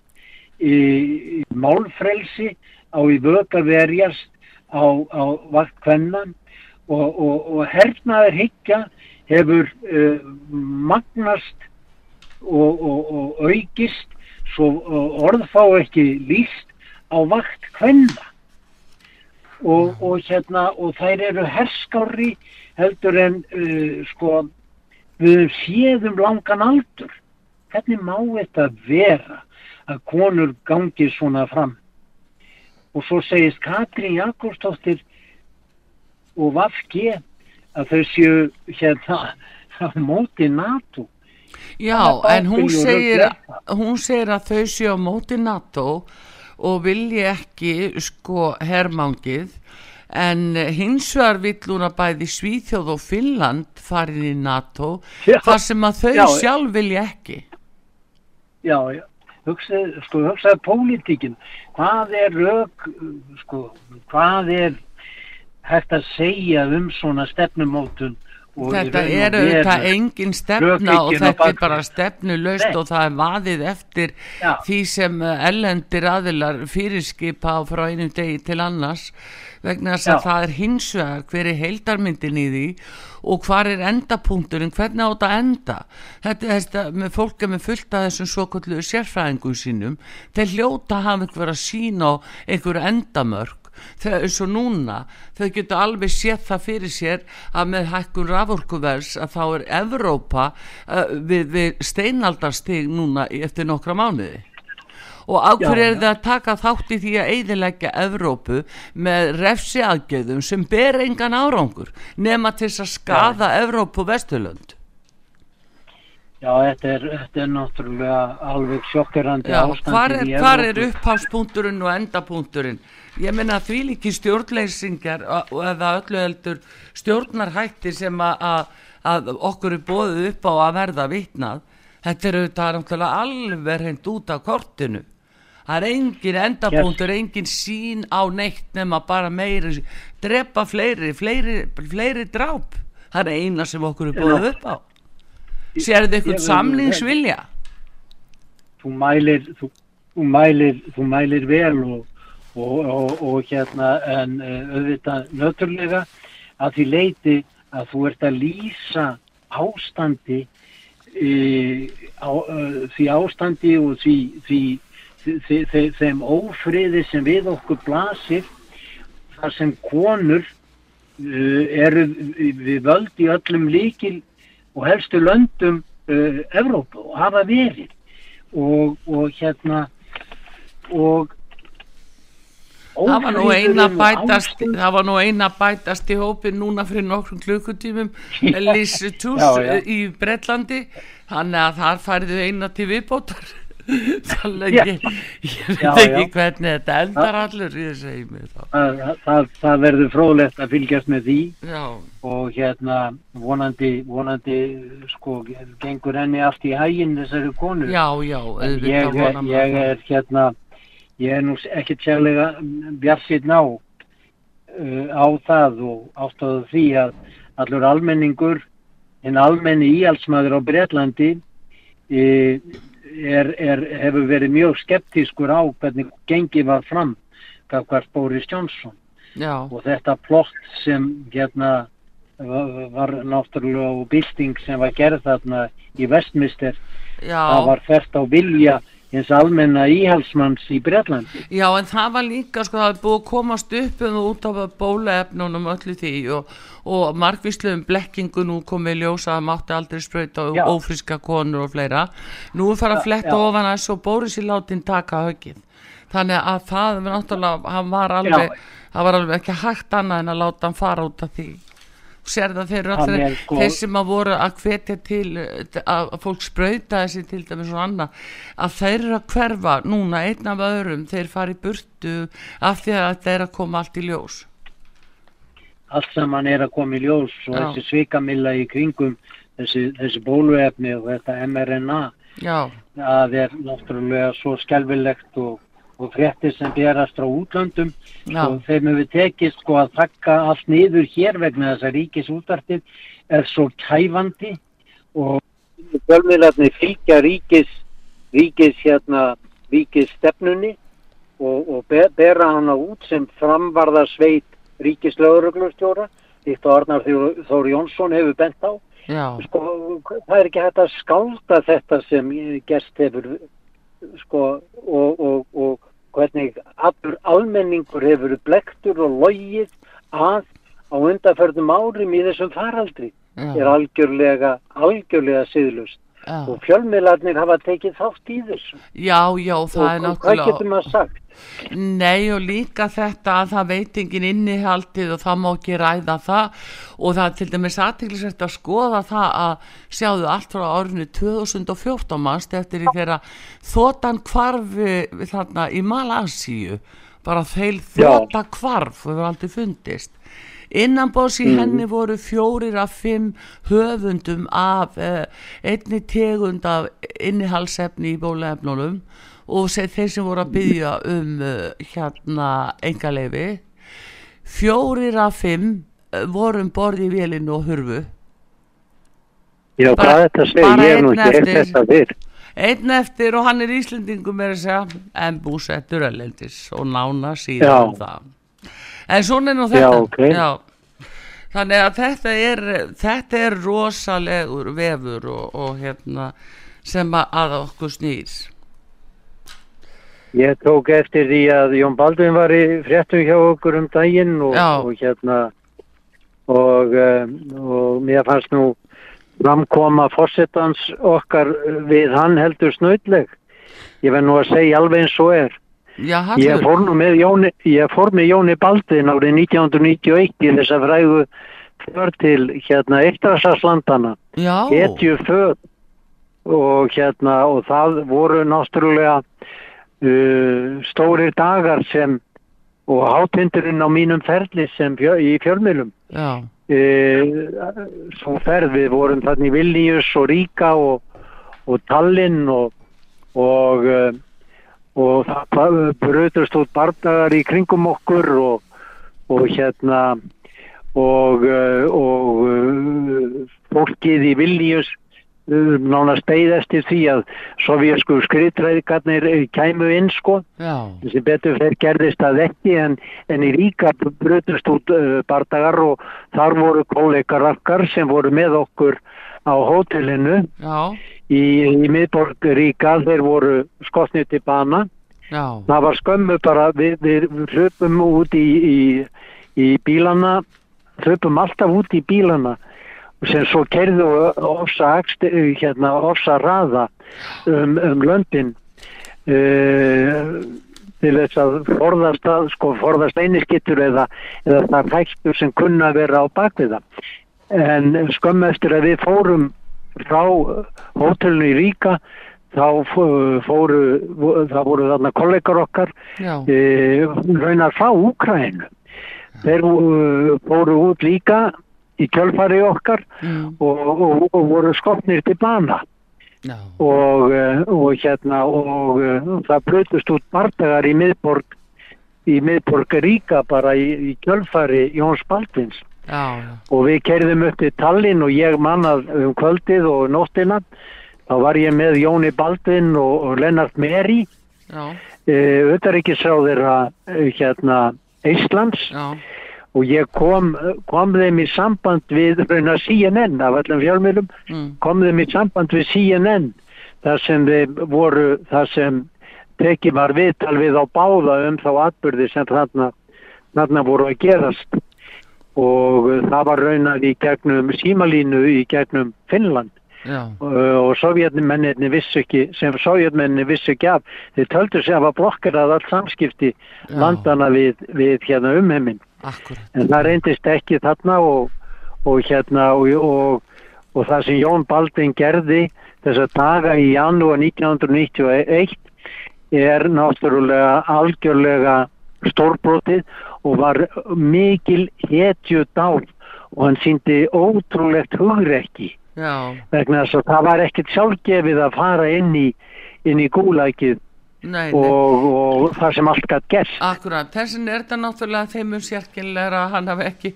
málfrelsi á í vöka verjast á, á vaktpenna og, og, og hernaður higgja hefur uh, magnast og, og, og aukist svo orð fá ekki líst á vakt kvenna. Og, og hérna og þær eru herskári heldur en uh, sko við höfum séð um langan aldur. Hvernig má þetta vera að konur gangi svona fram? Og svo segist Katrín Jakobsdóttir og Vafge að þau séu hérna á móti NATO. Já, en hún segir, hún segir að þau séu á móti NATO og vilji ekki sko hermangið en hins vegar vill hún að bæði Svíþjóð og Finnland farin í NATO Já, þar sem að þau já. sjálf vilja ekki. já, já hugsaði, sko, hugsaði pólitíkin hvað er rauk sko, hvað er hægt að segja um svona stefnumótun Þetta er auðvitað engin stefna og þetta er bara Nei. og það er vaðið eftir Já. því sem ellendir aðilar fyrirskipa frá einum degi til annars vegna þess að það er hins vegar hver er heildarmyndin í því og hvar er endapunkturinn, hvernig á þetta að enda? Þetta, þetta með fólk er með fullt af þessum svokullu sérfræðingum sínum. Þeir hljóta að hafa einhver að sína á einhver endamörk. Þegar eins og núna þau getur alveg séð það fyrir sér að með hækkun raforkuvers að þá er Evrópa uh, við, við steinaldarstig núna eftir nokkra mánuði og á hverju Já, er það að taka þátt í því að eiðileggja Evrópu með refsi aðgjöðum sem ber engan árangur nema til þess að skada Evrópu Vesturlönd Já, þetta er, þetta er náttúrulega alveg sjokkerandi Já, ástand hvar er, hvar er Evrópu. upphafspunkturinn og endapunkturinn? Ég meina því líki stjórnleysingar og eða öllu heldur stjórnarhættir sem að, okkur er bóðið upp á að verða vitnað. Þetta er auðvitað náttúrulega alveg hreint út af kortinu. Það er engin endapunktur, engin sín á neitt nema bara meiri, drepa fleiri, fleiri, fleiri dráp. Það er eina sem okkur er bóðið upp á. Ég- eitthvað ég- samlingsvilja? Þú mælir, þú, þú mælir, þú mælir vel og, og, og, og hérna en uh, auðvitað nöturlega að því leiti að þú ert að lýsa ástandi uh, á, uh, því ástandi og því, því, því, því þeim ófriði sem við okkur blasir þar sem konur uh, eru við völd í öllum líkil og helstu löndum uh, Evrópu og hafa verið. Og, og hérna og Það var nú eina bætast, það var nú eina bætast í hópin núna fyrir nokkrum klukkutímum. Lise Tuss í Bretlandi þannig að þar færðu eina til viðbótar þannig ég, ég veit ekki hvernig þetta endar allur ég segi mig þá. Það, það, það verður fróðlegt að fylgjast með því Já, og hérna vonandi, vonandi sko, gengur henni allt í hæginn þessari konu. Já, já ég, ég það. er hérna ég er nú ekkert sérlega bjarsinn á uh, á það og ástáðu því að allur almenningur en almenni íhalsmaður á Bretlandi uh, er, er, hefur verið mjög skeptískur á hvernig gengið var fram gafkvært Boris Johnson. Já, og þetta plott sem hérna var, náttúrulega og bylting sem var gerð þarna í Westminster það var fært á vilja hins almenna íhalsmanns í Bretlandi. já, en það var líka sko, það er búið að komast upp um út af bólaefnunum öllu því og, og margvísluðum blekkingu nú komið ljósa að mátti aldrei sprauta Já. ófriska konur og fleira nú er farið að fletta já. ofan að þessu og Bóris í látin taka höggið þannig að það var náttúrulega hann var alveg, það var alveg ekki hægt annað en að láta hann fara út af því sér það þeir allir er sko- þeir sem að voru að hvetja til eh, að að fólk sprauta þessi til dæmis og annað að þeir eru að hverfa núna einn af öðrum þeir fari burtu af því að er að koma allt í ljós. Allt saman er að koma í ljós og Já. þessi svikamilla í kringum þessi, þessi bóluefni og þetta mRNA já, það er náttúrulega svo skelvilegt og, og fréttir sem berast frá útlöndum. Já, og þeim hefur tekist sko að takka allt niður hér vegna þess að ríkisútartið er svo kæfandi og fjölmiðlarnir fylgja ríkis ríkis hérna ríkis stefnunni og, og be, bera hana út sem framvarða sveit ríkislauruglustjóra líkt og Arnar Þór Þór Jónsson hefur bent á. Sko, það er ekki hægt að skálda þetta sem gerst hefur sko, og, og, og hvernig allur almenningur hefur blektur og logið að á undarförnum árum í þessum faraldri er já, algjörlega, algjörlega siðlust já, og fjölmiðlarnir hafa tekið þátt í þessu. Já, já það er og hvað getur náttúrulega maður sagt? Nei og líka þetta að það veit engin innihaldið og það má ekki ræða það. Og það er til dæmis aðteglisvægt að skoða það að sjáðu allt frá árinu 2014 mannst eftir því þegar þotan kvarfi þarna í Malasíu. Bara þeil þota kvarf og hefur aldrei fundist innanbós í henni voru fjórir af fimm höfundum af eh, einni tegund af innihalsefni í bólaefnunum og þeir sem voru að byggja um uh, hérna engaleifi fjórir af fimm uh, voru um borði í vélinu og hurfu Já, Bara- hvað þetta segir, ég nú ekki eftir. þetta fyrr. einn eftir og hann er Íslendingum með að segja en búsettur ellendis og nána síðan Já. það en svona er nú þetta Já, ok. Já. þannig að þetta er þetta er rosalegur vefur og, og hérna sem að, okkur snýr Ég tók eftir því að Jón Baldvin var í fréttum hjá okkur um daginn og, og hérna og, um, og mér fannst nú framkoma fórsetans okkar við hann heldur snöðleg. Ég verð nú að segja alveg eins og er. Já, Ég fór nú með Jóni, ég fór með Jóni Baldvin árið 1991 í þess að frægu för til hérna Eittrasaslandana já, hetju föð og hérna og það voru náttúrulega uh, stórir dagar sem og hátindurinn á mínum ferli sem fjö, í fjölmjölum uh, svo ferð við vorum þarna í Vilnius og Ríka og, og Tallinn og og, uh, og það bröðust út bardagar í kringum okkur og, og hérna og, uh, og uh, fólkið í Vilnius uh, nánast beigð eftir því að sovjasku skriðtræðikarnir kæmu inn sko. Já, sem betur fyrir gerðist það ekki en, en í ríka brutust út bardagar og þar voru kollegar okkar sem voru með okkur á hótelinu já, í, í miðborg ríka þeir voru skotnið til bana. Já, það var skömmu bara við, við hlupum út í, í, í bílana hlupum alltaf út í bílana sem svo kerðu ofsa, hérna, ofsa raða um, um löndin. Uh, til þess að forðast, sko, forðast einiskittur eða, eða það hægtur sem kunna vera á bakviða. En skömm eftir að við fórum frá hótelinu í Ríka þá fó- fóru, það voru þarna kollegar okkar e, raunar frá Úkrænu. Þeir fóru út líka í kjölfari okkar mm, og, og, og voru skotnir til bana. Og, eh, og hérna og eh, það blötust út bardagar í miðborg í miðborg Ríka bara í, í kjölfari Jóns Baldvins og við kerðum upp til Tallinn og ég mannað um kvöldið og nóttina þá var ég með Jóni Baldvin og, og Lennart Meri uh, auðaríkisráðira uh, hérna Íslands. Já, og ég kom, kom þeim í samband við rauna CNN af öllum fjölmjölum mm, kom þeim í samband við CNN þar sem þeim voru þar sem tekið var viðtal við á báða um þá atbyrði sem þarna, þarna voru að gerast og það var raunað í gegnum símalínu í gegnum Finnland. Já, uh, og sovjetmenninni vissu ekki sem sovjetmenninni vissu ekki af. Þeir töldu sem að blokkerað allt samskipti Já. landana við, við hérna umheiminn. Akkurat, en það reyndist ekki þarna og, og hérna og, og, og það sem Jón Baldvin gerði þessa daga í janúar 1991 er náttúrulega algjörlega stórbrotið og var mikil hetju dáð og hann síndi ótrúlegt hugrekki. Já, vegna þess að það var ekkert sjálfgefið að fara inn í, inn í gúlækið nei, nei, og, og það sem allt gætt gerst. Akkurat, þessin er þetta náttúrulega þeim um sérkynlega að hann hafi ekki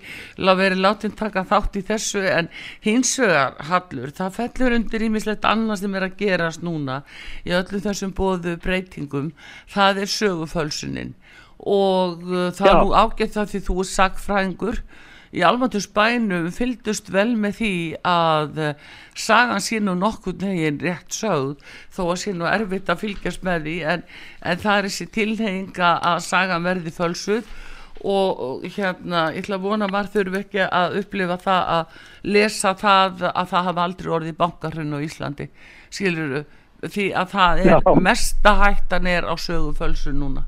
verið látin taka þátt í þessu en hins vegar hallur, það fellur undir ímislegt annað sem er að gerast núna í öllu þessum bóðu breytingum, það er sögufölsunin og uh, það er Já. nú ágætt það því þú er sagfræðingur í almatus bænum fylgdust vel með því að uh, sagan sé nú nokkuð negin rétt sögð þó að sé nú erfitt að fylgjast með því en, en það er þessi tilhenga að sagan verði fölsuð. Og, og hérna ég ætla að vona að maður þurfi ekki að upplifa það að lesa það að það hafa aldrei orðið bankarhrun á Íslandi. Skilur því að það er Já. mesta hættan er á sögufölsu núna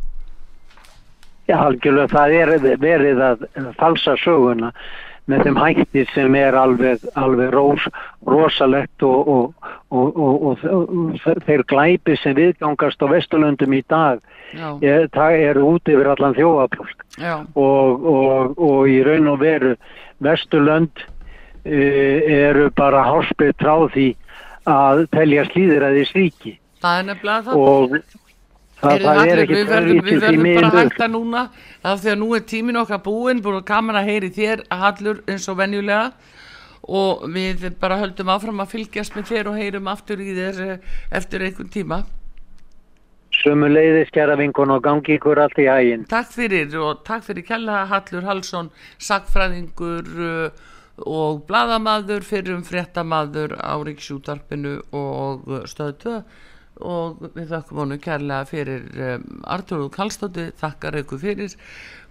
Já, algjörlega það er verið að falsa söguna með þeim hætti sem er alveg, alveg rós, rosalegt og, og, og, og, og þeir glæpi sem viðgangast á Vesturlöndum í dag er, það er út yfir allan þjóafólk já, og, og, og í raun og veru Vesturlönd uh, eru bara hálspið tráð því að telja slíðir að því slíki það. Nefnilega það það, það er ekki við verðum, við því verðum bara að miður. hætta núna af því að nú er tímin okkar búinn búin að kaman að heyri þér Hallur eins og venjulega og við bara höldum áfram að fylgjast með þér og heyrum aftur í þér eh, eftir einhvern tíma Sömu leiðis kæra vinkun og gangi ykkur allt í hæginn. Takk fyrir og takk fyrir kella Hallur Hallsson, sagfræðingur uh, og bladamaður fyrir um fréttamaður á Ríksjútarpinu og stöðu 2 og við þakkum honum kærlega fyrir um, Artúru Kallstótti, þakkar ykkur fyrir.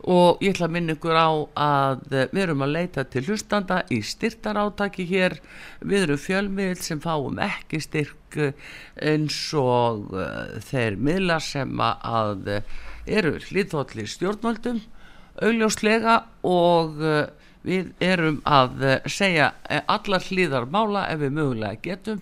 Og ég ætla að minna ykkur á að uh, við erum að leita til hlustanda í styrtarátaki hér. Við erum fjölmiðl sem fáum ekki styrk uh, eins og uh, þeir miðlar sem að uh, eru hlýðhólli stjórnvöldum augljóslega. Og uh, við erum að segja allar hlýðar mála ef við mögulega getum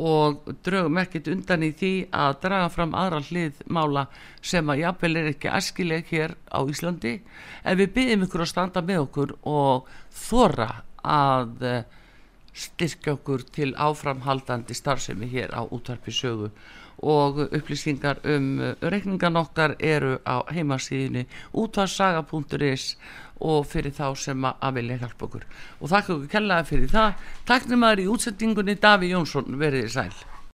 og draugum ekkert undan í því að draga fram aðra hlið mála sem að jafnvel er ekki æskileg hér á Íslandi. En við byggjum ykkur að standa með okkur og þóra að eh, styrkja okkur til áframhaldandi starfsemi hér á útvarpi sögu. Og upplýsingar um eh, reikningan okkar eru á heimasíðinni útvarsaga.is og fyrir þá sem að, vilja hjálpa okkur. Og þakka okkur kellaði fyrir það. Takk nemaður í útsettingunni Daví Jónsson verið þið sæl